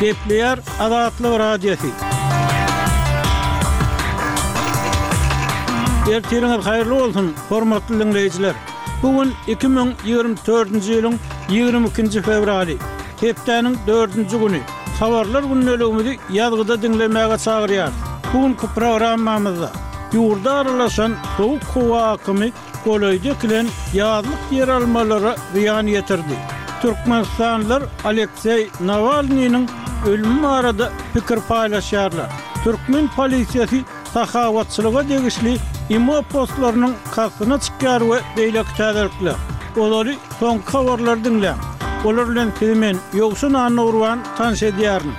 Gepleýär Azatlyk Radiosy. Ertiriňiz haýyrly bolsun, hormatly diňleýjiler! Bu gün iki müň ýigrimi dördünji ýylyň ýigrimi ikinji fewraly, hepdäniň dördünji güni. Habarlar gündeligimizi ýazgyda diňlemäge çagyrýarys. Bu günki programmamyzda ýurda aralaşan sowuk howa akymy golaýda ekilen ýazlyk ýeralmalara zyýan ýetirdi. Türkmenistanlylar Alekseý Nawalnynyň ölümi barada pikir paýlaşýarlar. Türkmen polisiýasy sahawatçylyga degişli imo postlarynyň kastyna çykýar we beýleki täzelikler. Ozali soňky habarlary diňläň. Olar bilen sizi men, Ýowşan Annagurban, tanyş edýärin.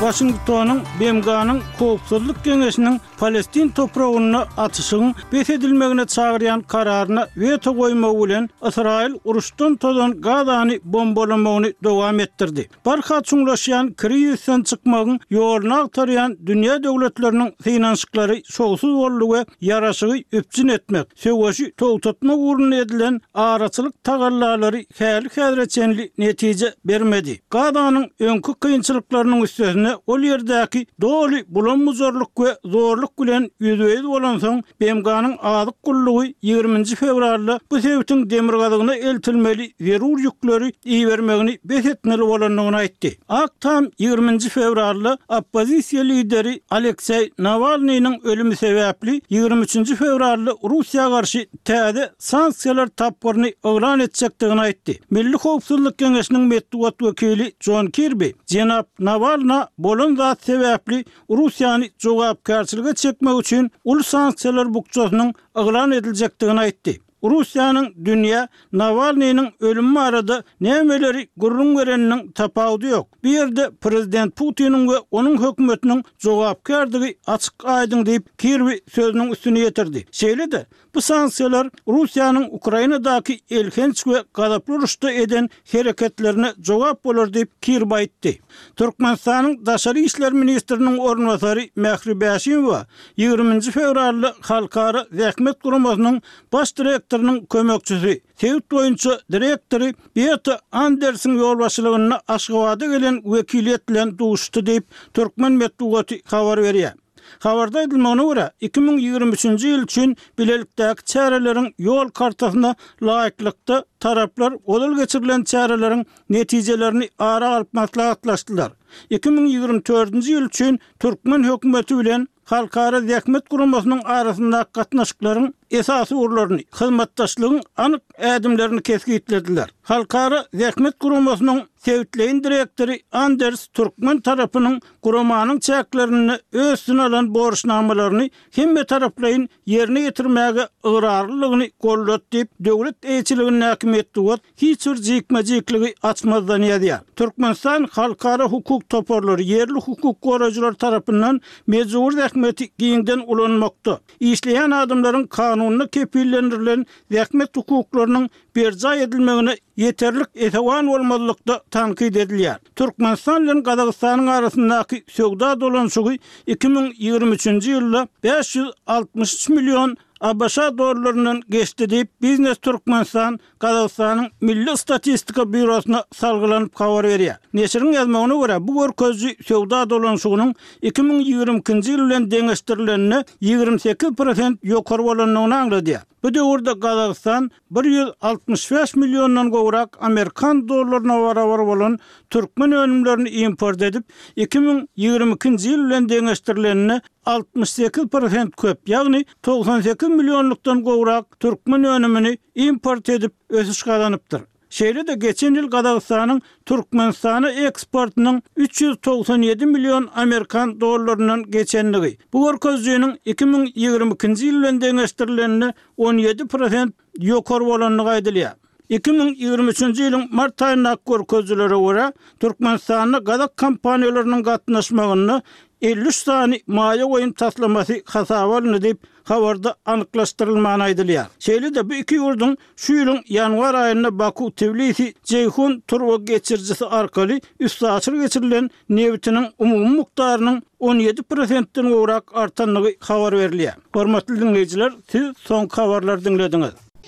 Waşingtonyň BMG-niň Howpsuzlyk geňeşiniň Palestin topragynda atyşygyň bes edilmegine çagyrýan kararyna weto goýmagy bilen, Ysraýyl uruşdan tozan Gazany bombalamagyny dowam etdirdi. Barha çuňlaşýan kriizisden çykmagyň ýoluny agtarýan dünýä döwletleriniň synanyşyklary şowsuz boldy we ýaraşygy üpjün etmek, Söweşi togtatmak ugrunda edilen araçylyk tagallalary häli-häzire çenli netije bermedi. Gazanyň öňki kynçylyklarynyň üstesine ol ýerdäki doly bulam-bujarlyk we zorluk bilen ýüzbe-ýüz bolansoň, BMG-niň Azyk gullugy ýigriminji fewralda bu sebitiň demirgazygyna eltilmeli zerur ýükleri ibermegini bes etmeli bolandygyny aýtdy. Ak tam ýigrimi nji fewralda oppozisiýa lideri Alekseý Nawalnynyň ölümi sebäpli ýigrimi üçünji fewralda Russiýa garşy täze sanksiýalar tapgyryny yglan etjekdigini aýtdy. Milli howpsuzlyk geňeşiniň metbugat wekili Jon Kirbi jenap Nawalna bolan zat sebäpli Russiýany jogapkärçilige çekmek üçin uly sanksiýalar bukjasynyň yglan ediljekdigini aýtdy. Russiýanyň dünýä Nawalnynyň ölümi barada nämeleri gürrüň bereniniň tapawudy ýok. Bu ýerde prezident Putiniň we onuň hökümetiniň jogapkärdigi açyk-aýdyň diýip, Kirbi sözüniň üstüni ýetirdi. Şeýle-de, bu sanksiýalar Russiýanyň Ukrainadaky elhenç we gazaply uruşda eden hereketlerine jogap bolar diýip, Kirby aýtdy. Türkmenistanyň daşary işler ministriniň orunbasary Mähri Bäşimowa ýigrimi nji fewralda Halkara zähmet guramasynyň baş direktorynyň kömekçisi, sebit boýunça direktory Beata Andersiň ýolbaşçylygynda Aşgabada gelen wekiliýet bilen duşuşdy diýip, türkmen metbugaty habar berýär. Habarda aýdylmagyna görä, iki müň ýigrimi üçünji ýyl üçin bilelikdäki çäreleriň ýol kartasyna laýyklykda, taraplar ozal geçirilen çäreleriň netijelerini ara alyp maslahatlaşdylar. Iki müň ýigrimi dördünji ýyl üçin türkmen hökümeti bilen Halkara zähmet guramasynyň arasyndaky gatnaşyklaryň esasy ugurlaryny, hyzmatdaşlygyň anyk ädimlerini kesgitlediler. Halkara zähmet guramasynyň sebitleýin direktory Anders türkmen tarapynyň Guramanyň çäklerinde özsüne alan borçnamalaryny hemmetaraplaýyn ýerine ýetirmäge ygrarlylygyny goldat diýip, döwlet eýeçiligindäki metbugat hiç bir jikme-jikligi açmazdan ýazýar. Türkmenistan halkara hukuk toparlary, ýerli hukuk goraýjylar tarapyndan mejbury zähmeti giňden ulanmakda, işleýän adamlaryň kanunda kepillendirilen zähmet hukuklarynyň berjaý edilmegine ýeterlik esewan bolmazlykda tankyt edilýär. Türkmenistan bilen Gazagystanyň arasyndaky söwda dolanyşygy iki müň ýigrimi üçünji ýylda bäş ýüz altmyş üç million ABŞ dollaryndan geçdi diýip, Biznes Türkmenistan Gazagystanyň Milli statistika býurosyna salgylanyp habar berýär. Neşiriň ýazmagyna görä, bu görkeziji söwda dolanyşygynyň iki müň ýigrimi ikinji ýyl bilen deňeşdirilende ýigrimi sekiz prosent ýokary bolandygyny aňladýar. Bu döwürde Gazagystan bir ýüz altmyş bäş milliondan gowrak amerikan dollaryna barabar bolan türkmen önümlerini import edip, iki müň ýigrimi ikinji ýyl bilen deňeşdirilende altmyş sekiz prosent köp, ýagny togsan sekiz millionlykdan gowrak türkmen önümini import edip ösüş gazanypdyr. Şeýle-de geçen ýyl Gazagystanyň Türkmenistana eksportynyň üç ýüz togsan ýedi million amerikan dollaryndan geçendigi, bu görkezijiniň iki müň ýigrimi ikinji ýyl bilen deňeşdirilende on ýedi prosent ýokary bolandygy aýdylýar. Iki müň ýigrimi üçünji ýylyň mart aýyndaky görkezijilere görä, Türkmenistanda gazak kompaniýalarynyň gatnaşmagynda elli üç sany maýa goýum taslamasy hasaba alyndy diýip, Habarda anyklaşdyrylman aýdylýar. Şeýle-de bu iki ýurduň şu ýylyň ýanwar aýynda Baku-Tbilisi, Jeýhun turbageçirijisi arkaly üstaşyr geçirilen nebitiniň umumy mukdarynyň on ýedi prosentden gowrak artandygy habar berilýär. Hormatly diňleýjiler, siz soňky habarlary diňlediňiz.